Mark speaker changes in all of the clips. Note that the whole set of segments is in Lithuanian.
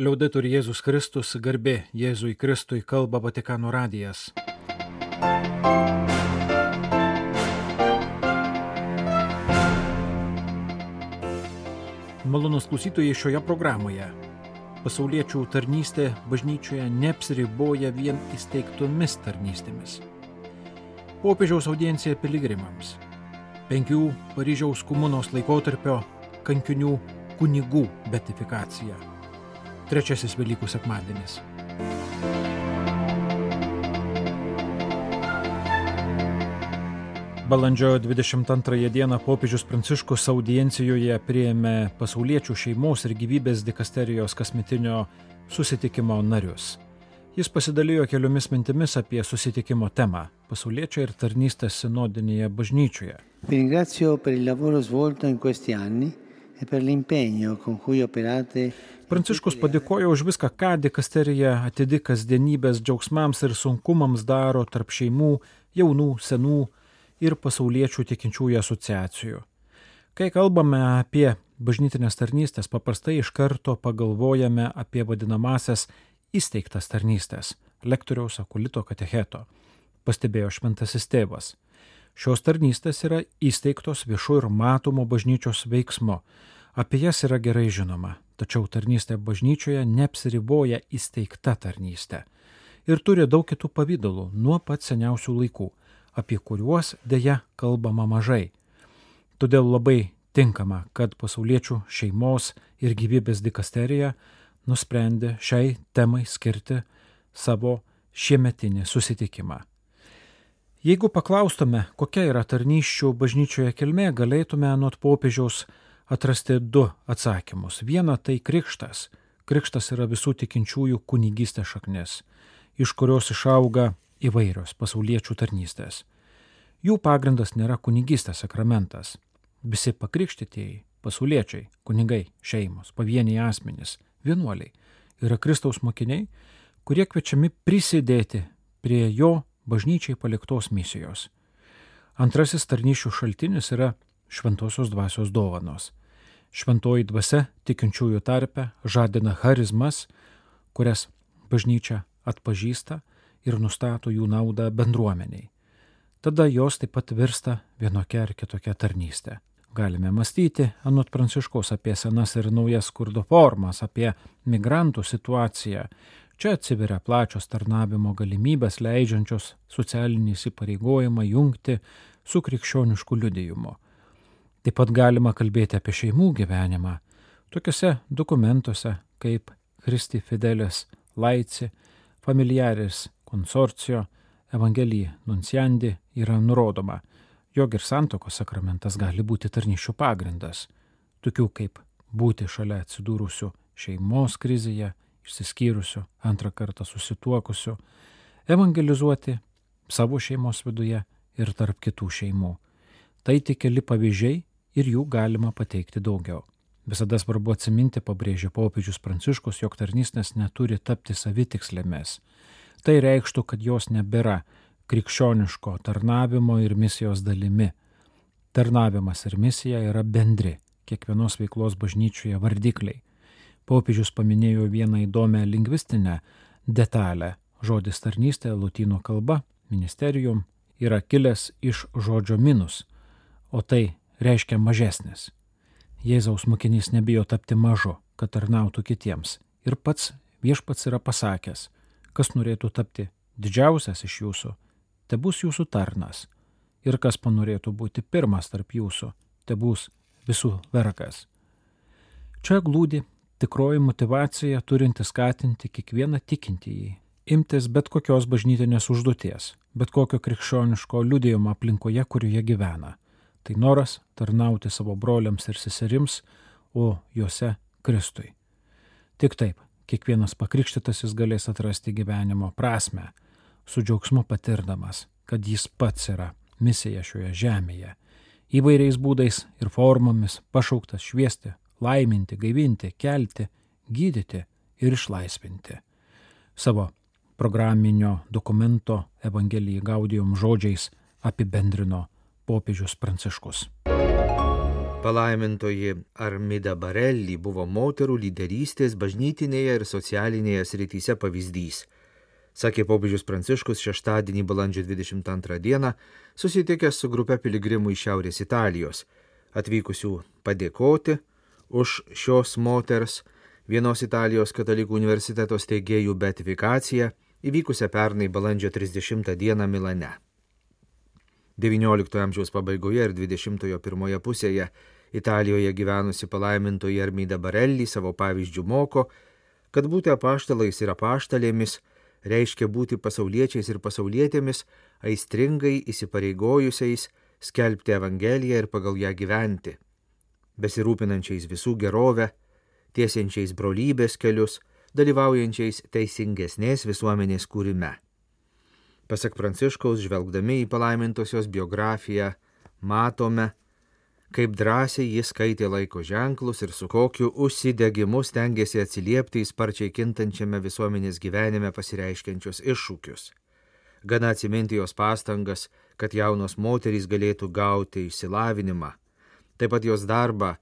Speaker 1: Liaudetur Jėzus Kristus, garbė Jėzui Kristui, kalba Vatikano radijas. Malonus klausytojai šioje programoje. Pasauliečių tarnystė bažnyčioje neapsiriboja vien įsteigtomis tarnystėmis. Popiežiaus audiencija piligrimams. Penkių Paryžiaus komunos laikotarpio kankinių kunigų betifikacija trečiasis Velykų sekmadienis. Balandžio 22 dieną popiežius Pranciškus audiencijoje priėmė pasauliečių šeimos ir gyvybės dikasterijos kasmetinio susitikimo narius. Jis pasidalijo keliomis mintimis apie susitikimo temą - pasauliečio ir tarnystės sinodinėje bažnyčioje. Pranciškus padėkojo už viską, ką dikasterija atidi kasdienybės džiaugsmams ir sunkumams daro tarp šeimų, jaunų, senų ir pasauliečių tikinčiųjų asociacijų. Kai kalbame apie bažnytinės tarnystės, paprastai iš karto pagalvojame apie vadinamasias įsteigtas tarnystės - lektoriaus akulito katecheto, pastebėjo šventasis tėvas. Šios tarnystės yra įsteigtos viešų ir matomo bažnyčios veiksmo, apie jas yra gerai žinoma, Tačiau tarnystė bažnyčioje neapsiriboja įsteigta tarnystė ir turi daug kitų pavydalų nuo pat seniausių laikų, apie kuriuos dėja kalbama mažai. Todėl labai tinkama, kad pasauliečių šeimos ir gyvybės dikasterija nusprendė šiai temai skirti savo šiemetinį susitikimą. Jeigu paklaustume, kokia yra tarnyščių bažnyčioje kilmė, galėtume anot popiežiaus atrasti du atsakymus. Viena tai krikštas. Krikštas yra visų tikinčiųjų kunigystės šaknis, iš kurios išauga įvairios pasauliečių tarnystės. Jų pagrindas nėra kunigystės sakramentas. Visi pakrikštytieji, pasauliečiai, kunigai, šeimos, pavieniai asmenys, vienuoliai yra Kristaus mokiniai, kurie kviečiami prisidėti prie jo bažnyčiai paliktos misijos. Antrasis tarnyšių šaltinis yra šventosios dvasios dovanos. Šventoji dvasia tikinčiųjų tarpe žadina charizmas, kurias bažnyčia atpažįsta ir nustato jų naudą bendruomeniai. Tada jos taip pat virsta vienokia ar kitokia tarnystė. Galime mąstyti, anot pranciškos, apie senas ir naujas skurdo formas, apie migrantų situaciją. Čia atsiveria plačios tarnavimo galimybės, leidžiančios socialinį įsipareigojimą jungti su krikščionišku liudijimu. Taip pat galima kalbėti apie šeimų gyvenimą, tokiuose dokumentuose kaip Christi Fidelis Laici, Familiaris Consorcio, Evangelija Nunciandi yra nurodoma, jog ir santokos sakramentas gali būti tarnyšių pagrindas, tokių kaip būti šalia atsidūrusių šeimos krizėje, išsiskyrusių, antrą kartą susituokusių, evangelizuoti savo šeimos viduje ir tarp kitų šeimų. Tai tik keli pavyzdžiai ir jų galima pateikti daugiau. Visada svarbu atsiminti, pabrėžė popiežius Pranciškus, jog tarnystės neturi tapti savitikslėmis. Tai reikštų, kad jos nebėra krikščioniško tarnavimo ir misijos dalimi. Tarnavimas ir misija yra bendri, kiekvienos veiklos bažnyčioje vardikliai. Popiežius paminėjo vieną įdomią lingvistinę detalę. Žodis tarnystė lotynų kalba, ministerijum, yra kilęs iš žodžio minus, o tai reiškia mažesnis. Jėzaus mokinys nebijo tapti mažu, kad tarnautų kitiems. Ir pats viešpats yra pasakęs, kas norėtų tapti didžiausias iš jūsų, te bus jūsų tarnas. Ir kas panorėtų būti pirmas tarp jūsų, te bus visų vergas. Čia glūdi tikroji motivacija turinti skatinti kiekvieną tikintįjį imtis bet kokios bažnytinės užduoties, bet kokio krikščioniško liudėjimo aplinkoje, kurioje gyvena tai noras tarnauti savo broliams ir seserims, o juose Kristui. Tik taip, kiekvienas pakrikštytasis galės atrasti gyvenimo prasme, su džiaugsmu patirdamas, kad jis pats yra misija šioje žemėje, įvairiais būdais ir formomis pašauktas šviesti, laiminti, gaivinti, kelti, gydyti ir išlaisvinti. Savo programinio dokumento Evangelijai Gaudijom žodžiais apibendrino popiežius Pranciškus.
Speaker 2: Palaimintoji Armida Barelli buvo moterų lyderystės bažnytinėje ir socialinėje srityse pavyzdys. Sakė popiežius Pranciškus šeštadienį balandžio 22 dieną, susitikęs su grupe piligrimų iš Šiaurės Italijos, atvykusių padėkoti už šios moters vienos Italijos katalikų universiteto steigėjų beatifikaciją įvykusią pernai balandžio 30 dieną Milane. XIX amžiaus pabaigoje ir XX pirmoje pusėje Italijoje gyvenusi palaimintoji Armida Barelli savo pavyzdžių moko, kad būti apaštalais ir apaštalėmis reiškia būti pasauliečiais ir pasaulietėmis, aistringai įsipareigojusiais skelbti Evangeliją ir pagal ją gyventi, besirūpinančiais visų gerovę, tiesiančiais brolybės kelius, dalyvaujančiais teisingesnės visuomenės kūrime. Pasak Pranciškaus, žvelgdami į palaimintosios biografiją, matome, kaip drąsiai jis skaitė laiko ženklus ir su kokiu užsidegimu stengiasi atsiliepti į sparčiai kintančiame visuomenės gyvenime pasireiškiančius iššūkius. Gana atsiminti jos pastangas, kad jaunos moterys galėtų gauti išsilavinimą, taip pat jos darbą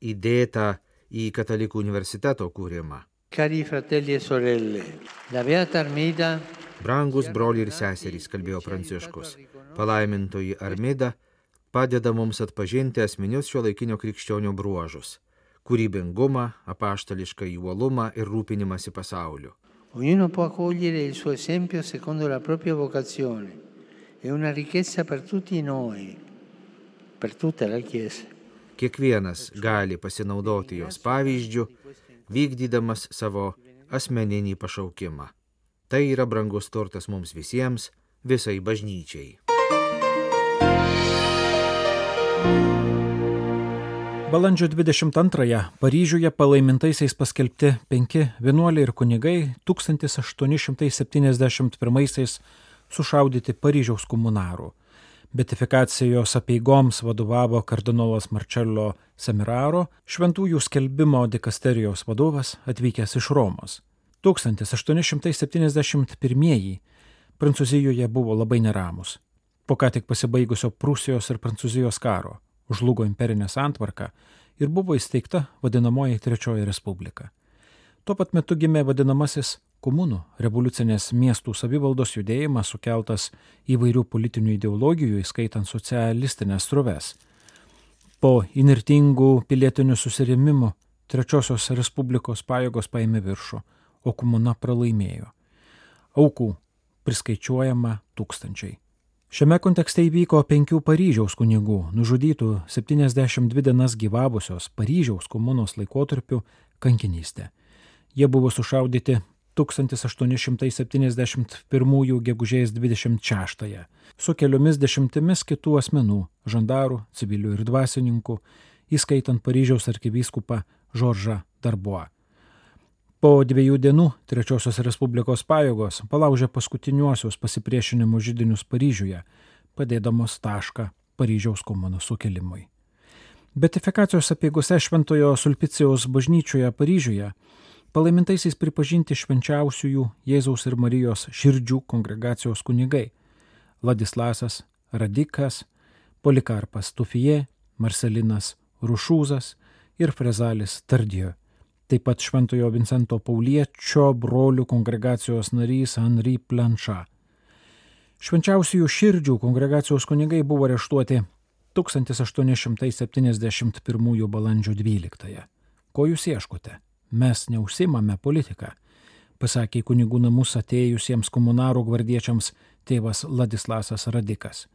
Speaker 2: įdėtą į katalikų universiteto kūrimą.
Speaker 3: Cari fratelli e sorelle, la Beata Armida
Speaker 2: Brangus broliai ir seserys, kalbėjo Pranciškus, palaimintoji Armida padeda mums atpažinti asmenius šio laikinio krikščionio bruožus - kūrybingumą, apaštališką įuolumą ir rūpinimąsi pasauliu.
Speaker 3: Ognuno può accogliere il suo esempio secondo la propria vocazione. È una ricchezza per tutti noi, per tutta la Chiesa.
Speaker 2: Kiekvienas gali pasinaudoti jos pavyzdžių, vykdydamas savo asmeninį pašaukimą. Tai yra brangus turtas mums visiems, visai bažnyčiai.
Speaker 1: Balandžio 22-ąją Paryžiuje palaimintaisiais paskelbti penki vienuoliai ir kunigai 1871-aisiais sušaudyti Paryžiaus komunarų. Betifikacijos apieigoms vadovavo kardinolas Marcello Semiraro, šventųjų skelbimo dikasterijos vadovas atvykęs iš Romos. 1871 Prancūzijoje buvo labai neramus. Po ką tik pasibaigusio Prūsijos ir Prancūzijos karo žlugo imperinė santvarka ir buvo įsteigta vadinamoji Trečioji Respublika. Tuo pat metu gimė vadinamasis komunų revoliucinės miestų savivaldos judėjimas sukeltas įvairių politinių ideologijų, įskaitant socialistinės struves. Po inirtingų pilietinių susirėmimų Trečiosios Respublikos pajėgos paėmė viršų o komuna pralaimėjo. Aukų priskaičiuojama tūkstančiai. Šiame kontekste įvyko penkių Paryžiaus kunigų, nužudytų 72 dienas gyvavusios Paryžiaus komunos laikotarpiu kankinystė. Jie buvo sušaudyti 1871 gegužės 26 su keliomis dešimtimis kitų asmenų - žandarų, civilių ir dvasininkų, įskaitant Paryžiaus arkivyskupą Žoržą Darbuą. Po dviejų dienų Trečiosios Respublikos pajėgos palaužė paskutiniuosius pasipriešinimo žydinius Paryžiuje, padėdamos tašką Paryžiaus komunų sukelimui. Betifikacijos apieigose Šventojo Sulpicijaus bažnyčioje Paryžiuje palaimintaisiais pripažinti švenčiausiųjų Jėzaus ir Marijos širdžių kongregacijos kunigai - Ladislasas Radikas, Polikarpas Tufije, Marcelinas Rušūzas ir Frezalis Tardijo taip pat Šventojo Vincento Pauliečio brolių kongregacijos narys Henry Plancha. Švenčiausiųjų širdžių kongregacijos kunigai buvo areštuoti 1871 balandžio 12. Ko jūs ieškote? Mes neužsimame politiką, pasakė kunigų namus atėjusiems komunarų gvardiečiams tėvas Ladislasas Radikas,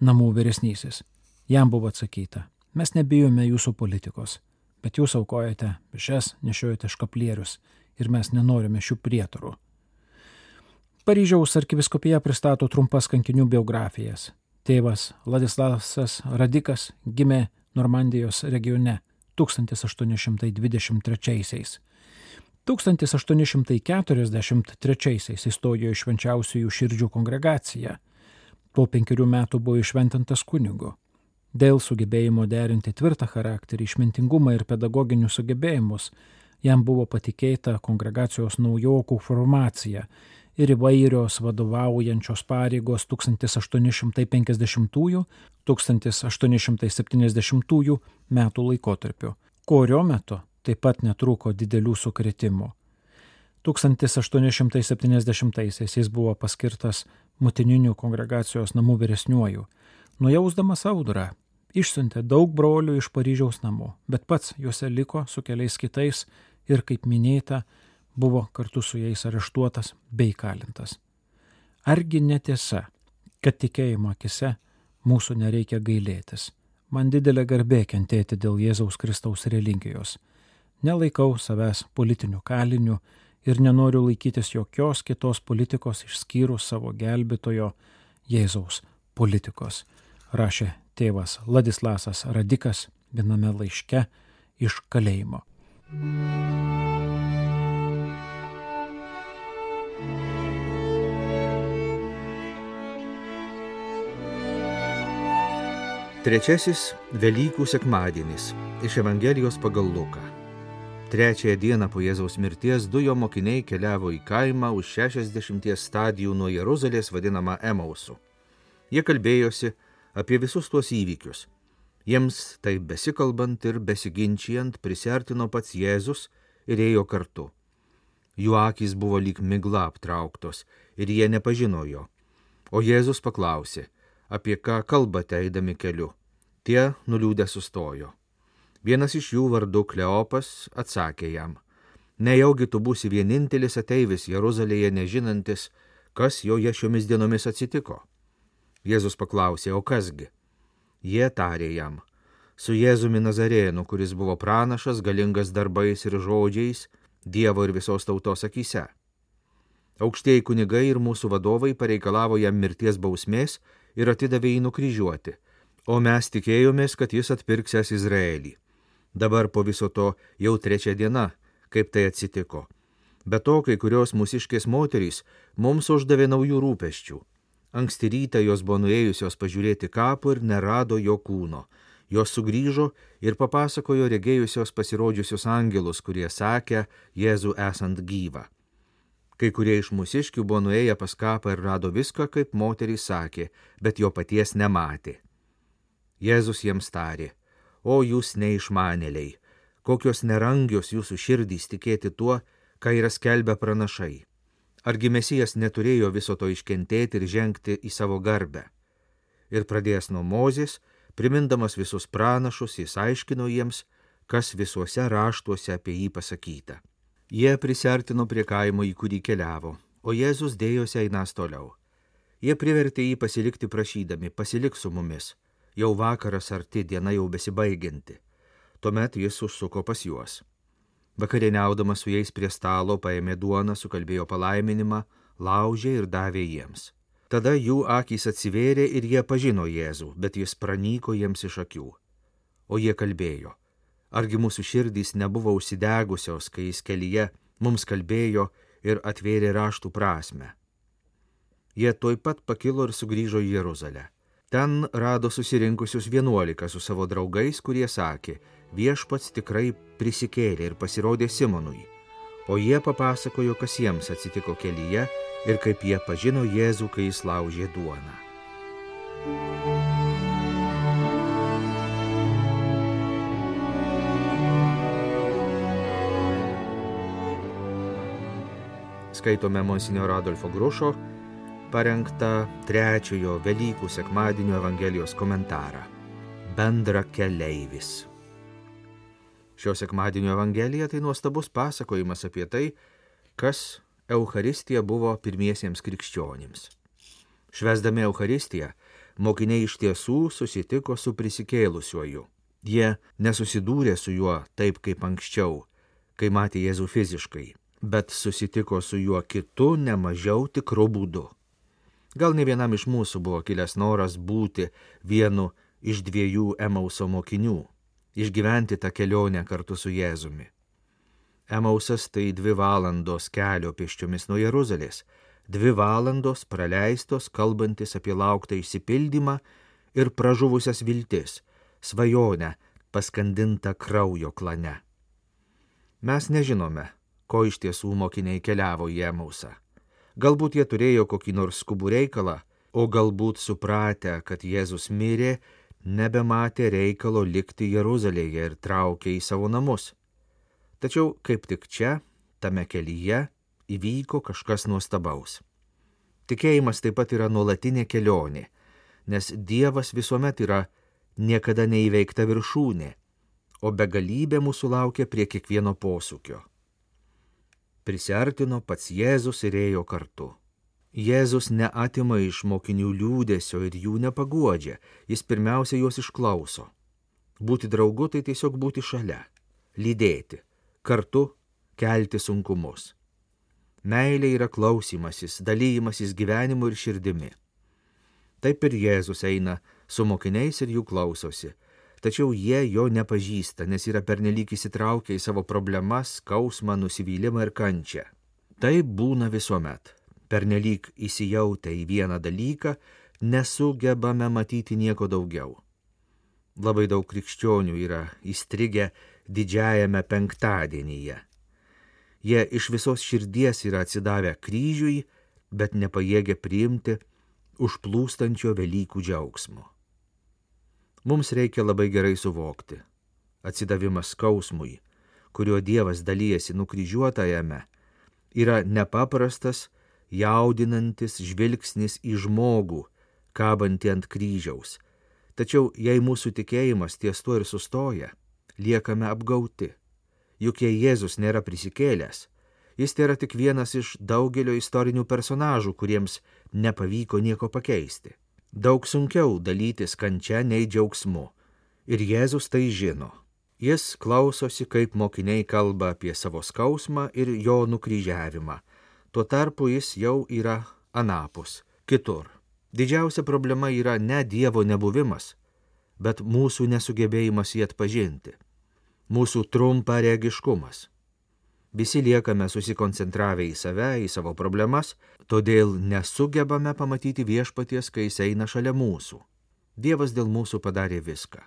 Speaker 1: namų vyresnysis. Jam buvo atsakyta, mes nebijome jūsų politikos bet jūs aukojate mišes, nešiojate škaplierius ir mes nenorime šių prietarų. Paryžiaus arkiviskopija pristato trumpas kankinių biografijas. Tėvas Ladislavas Radikas gimė Normandijos regione 1823-aisiais. 1843-aisiais įstojo į švenčiausiųjų širdžių kongregaciją. Po penkerių metų buvo išventintas kunigu. Dėl sugebėjimo derinti tvirtą charakterį, išmintingumą ir pedagoginius sugebėjimus, jam buvo patikėta kongregacijos naujokų formacija ir įvairios vadovaujančios pareigos 1850-1870 metų laikotarpiu, kurio metu taip pat netrūko didelių sukretimų. 1870-aisiais jis buvo paskirtas motininių kongregacijos namų vyresniuoju. Nujausdamas audrą, išsiuntė daug brolių iš Paryžiaus namų, bet pats juose liko su keliais kitais ir, kaip minėta, buvo kartu su jais areštuotas bei kalintas. Argi netiesa, kad tikėjimo akise mūsų nereikia gailėtis? Man didelė garbė kentėti dėl Jėzaus Kristaus religijos. Nelaikau savęs politiniu kaliniu ir nenoriu laikytis jokios kitos politikos išskyrus savo gelbėtojo Jėzaus politikos, rašė tėvas Ladislasas Radikas viename laiške iš kalėjimo.
Speaker 2: Trečiasis Velykų sekmadienis iš Evangelijos pagal Luką. Trečiąją dieną po Jėzaus mirties du jo mokiniai keliavo į kaimą už 60 stadijų nuo Jeruzalės vadinamą Emausu. Jie kalbėjosi apie visus tuos įvykius. Jiems tai besikalbant ir besiginčijant prisertino pats Jėzus ir ėjo kartu. Jų akis buvo lyg migla aptrauktos ir jie nepažino jo. O Jėzus paklausė, apie ką kalbate eidami keliu. Tie nuliūdę sustojo. Vienas iš jų vardu Kleopas atsakė jam, nejaugi tu būsi vienintelis ateivis Jeruzalėje nežinantis, kas joje šiomis dienomis atsitiko. Jėzus paklausė, o kasgi? Jie tarė jam, su Jėzumi Nazarėnu, kuris buvo pranašas, galingas darbais ir žodžiais, Dievo ir visos tautos akise. Aukštieji kunigai ir mūsų vadovai pareikalavo jam mirties bausmės ir atidavė jį nukryžiuoti, o mes tikėjomės, kad jis atpirksęs Izraelį. Dabar po viso to jau trečia diena, kaip tai atsitiko. Be to, kai kurios mūsiškės moterys mums uždavė naujų rūpeščių. Anksti rytą jos buvo nuėjusios pažiūrėti kapų ir nerado jo kūno. Jos sugrįžo ir papasakojo regėjusios pasirodžiusius angelus, kurie sakė Jėzų esant gyvą. Kai kurie iš mūsiškių buvo nuėję pas kapą ir rado viską, kaip moterys sakė, bet jo paties nematė. Jėzus jiems tarė, o jūs neišmanėliai, kokios nerangios jūsų širdys tikėti tuo, ką yra skelbę pranašai. Argi mesijas neturėjo viso to iškentėti ir žengti į savo garbę. Ir pradėjęs nuo Mozės, primindamas visus pranašus, jis aiškino jiems, kas visuose raštuose apie jį pasakyta. Jie prisertino prie kaimo, į kurį keliavo, o Jėzus dėjosi einas toliau. Jie privertė jį pasilikti prašydami, pasilik su mumis, jau vakaras arti diena jau besibaigianti. Tuomet jis užsuko pas juos. Vakarieniaudamas su jais prie stalo paėmė duoną, sukalbėjo palaiminimą, laužė ir davė jiems. Tada jų akys atsivėrė ir jie pažino Jėzų, bet jis pranyko jiems iš akių. O jie kalbėjo, argi mūsų širdys nebuvo užsidegusios, kai jis kelyje mums kalbėjo ir atvėrė raštų prasme. Jie tuoj pat pakilo ir sugrįžo į Jeruzalę. Ten rado susirinkusius vienuolika su savo draugais, kurie sakė, viešpats tikrai prisikėlė ir pasirodė Simonui. O jie papasakojo, kas jiems atsitiko kelyje ir kaip jie pažino Jėzų, kai jis laužė duoną. Skaitome Monsinio Radolfo Grušo parengtą trečiojo Velykų sekmadienio Evangelijos komentarą - Bendra keleivis. Šio sekmadienio Evangelija tai nuostabus pasakojimas apie tai, kas Euharistija buvo pirmiesiems krikščionims. Švesdami Euharistiją, mokiniai iš tiesų susitiko su prisikėlusiuoju. Jie nesusidūrė su juo taip kaip anksčiau, kai matė Jėzų fiziškai, bet susitiko su juo kitu, nemažiau tikru būdu. Gal ne vienam iš mūsų buvo kilęs noras būti vienu iš dviejų Emauso mokinių, išgyventi tą kelionę kartu su Jėzumi. Emausas tai dvi valandos kelio pėsčiomis nuo Jeruzalės, dvi valandos praleistos kalbantis apie lauktą išsipildymą ir pražuvusias viltis, svajonę paskandintą kraujo klane. Mes nežinome, ko iš tiesų mokiniai keliavo į Emausą Galbūt jie turėjo kokį nors skubų reikalą, o galbūt supratę, kad Jėzus mirė, nebematė reikalo likti Jeruzalėje ir traukė į savo namus. Tačiau kaip tik čia, tame kelyje, įvyko kažkas nuostabaus. Tikėjimas taip pat yra nuolatinė kelionė, nes Dievas visuomet yra niekada neįveikta viršūnė, o begalybė mūsų laukia prie kiekvieno posūkio. Prisartino pats Jėzus ir ėjo kartu. Jėzus neatima iš mokinių liūdėsio ir jų nepaguodžia, jis pirmiausia juos išklauso. Būti draugu tai tiesiog būti šalia, lydėti, kartu kelti sunkumus. Meilė yra klausimasis, dalymasis gyvenimu ir širdimi. Taip ir Jėzus eina su mokiniais ir jų klausosi, tačiau jie jo nepažįsta, nes yra pernelyg įsitraukę į savo problemas, skausmą, nusivylimą ir kančią. Tai būna visuomet pernelyg įsijautę į vieną dalyką, nesugebame matyti nieko daugiau. Labai daug krikščionių yra įstrigę didžiajame penktadienyje. Jie iš visos širdies yra atsidavę kryžiui, bet nepajėgia priimti užplūstančio Velykų džiaugsmo. Mums reikia labai gerai suvokti. Atsidavimas skausmui, kuriuo Dievas dalyjasi nukryžiuotajame, yra nepaprastas jaudinantis žvilgsnis į žmogų, kabantį ant kryžiaus. Tačiau jei mūsų tikėjimas ties tuo ir sustoja, liekame apgauti. Juk jei Jėzus nėra prisikėlęs, jis tai yra tik vienas iš daugelio istorinių personažų, kuriems nepavyko nieko pakeisti. Daug sunkiau dalytis kančia nei džiaugsmu. Ir Jėzus tai žino. Jis klausosi, kaip mokiniai kalba apie savo skausmą ir jo nukryžiavimą Tuo tarpu jis jau yra anapus, kitur. Didžiausia problema yra ne Dievo nebuvimas, bet mūsų nesugebėjimas jį atpažinti, mūsų trumparegiškumas. Visi liekame susikoncentravę į save, į savo problemas, todėl nesugebame pamatyti viešpaties, kai jis eina šalia mūsų. Dievas dėl mūsų padarė viską.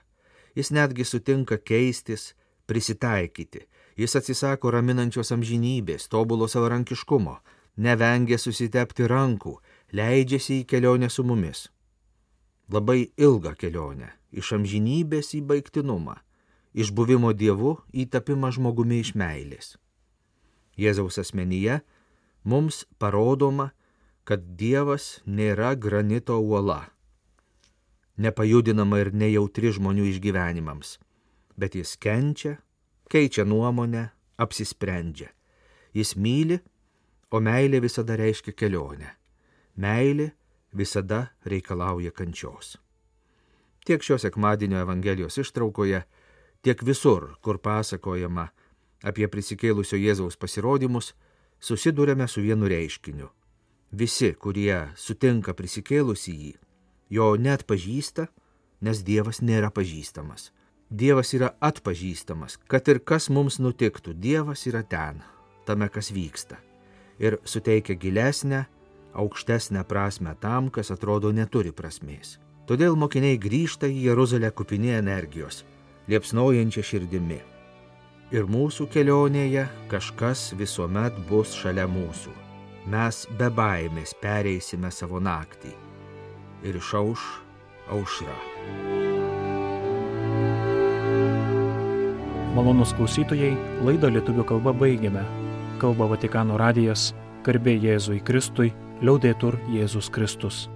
Speaker 2: Jis netgi sutinka keistis, prisitaikyti, Jis atsisako raminančios amžinybės, tobulo savarankiškumo, nevengia susitepti rankų, leidžiasi į kelionę su mumis. Labai ilgą kelionę - iš amžinybės į baigtinumą, iš buvimo dievu į tapimą žmogumi iš meilės. Jėzaus asmenyje mums parodoma, kad Dievas nėra granito uola, nepajudinama ir nejautri žmonių išgyvenimams, bet jis kenčia, keičia nuomonę, apsisprendžia. Jis myli, o meilė visada reiškia kelionę. Meilė visada reikalauja kančios. Tiek šios sekmadienio Evangelijos ištraukoje, tiek visur, kur pasakojama apie prisikėlusio Jėzaus pasirodymus, susidurėme su vienu reiškiniu. Visi, kurie sutinka prisikėlusį jį, jo net pažįsta, nes Dievas nėra pažįstamas. Dievas yra atpažįstamas, kad ir kas mums nutiktų, Dievas yra ten, tame, kas vyksta. Ir suteikia gilesnę, aukštesnę prasme tam, kas atrodo neturi prasmės. Todėl mokiniai grįžta į Jeruzalę kupinė energijos, liepsnojančia širdimi. Ir mūsų kelionėje kažkas visuomet bus šalia mūsų. Mes be baimės pereisime savo naktį. Ir išauš aušra.
Speaker 1: Malonus klausytojai, laidą lietuvių kalba baigiame. Kalba Vatikano radijas, garbė Jėzui Kristui, liaudėtur Jėzus Kristus.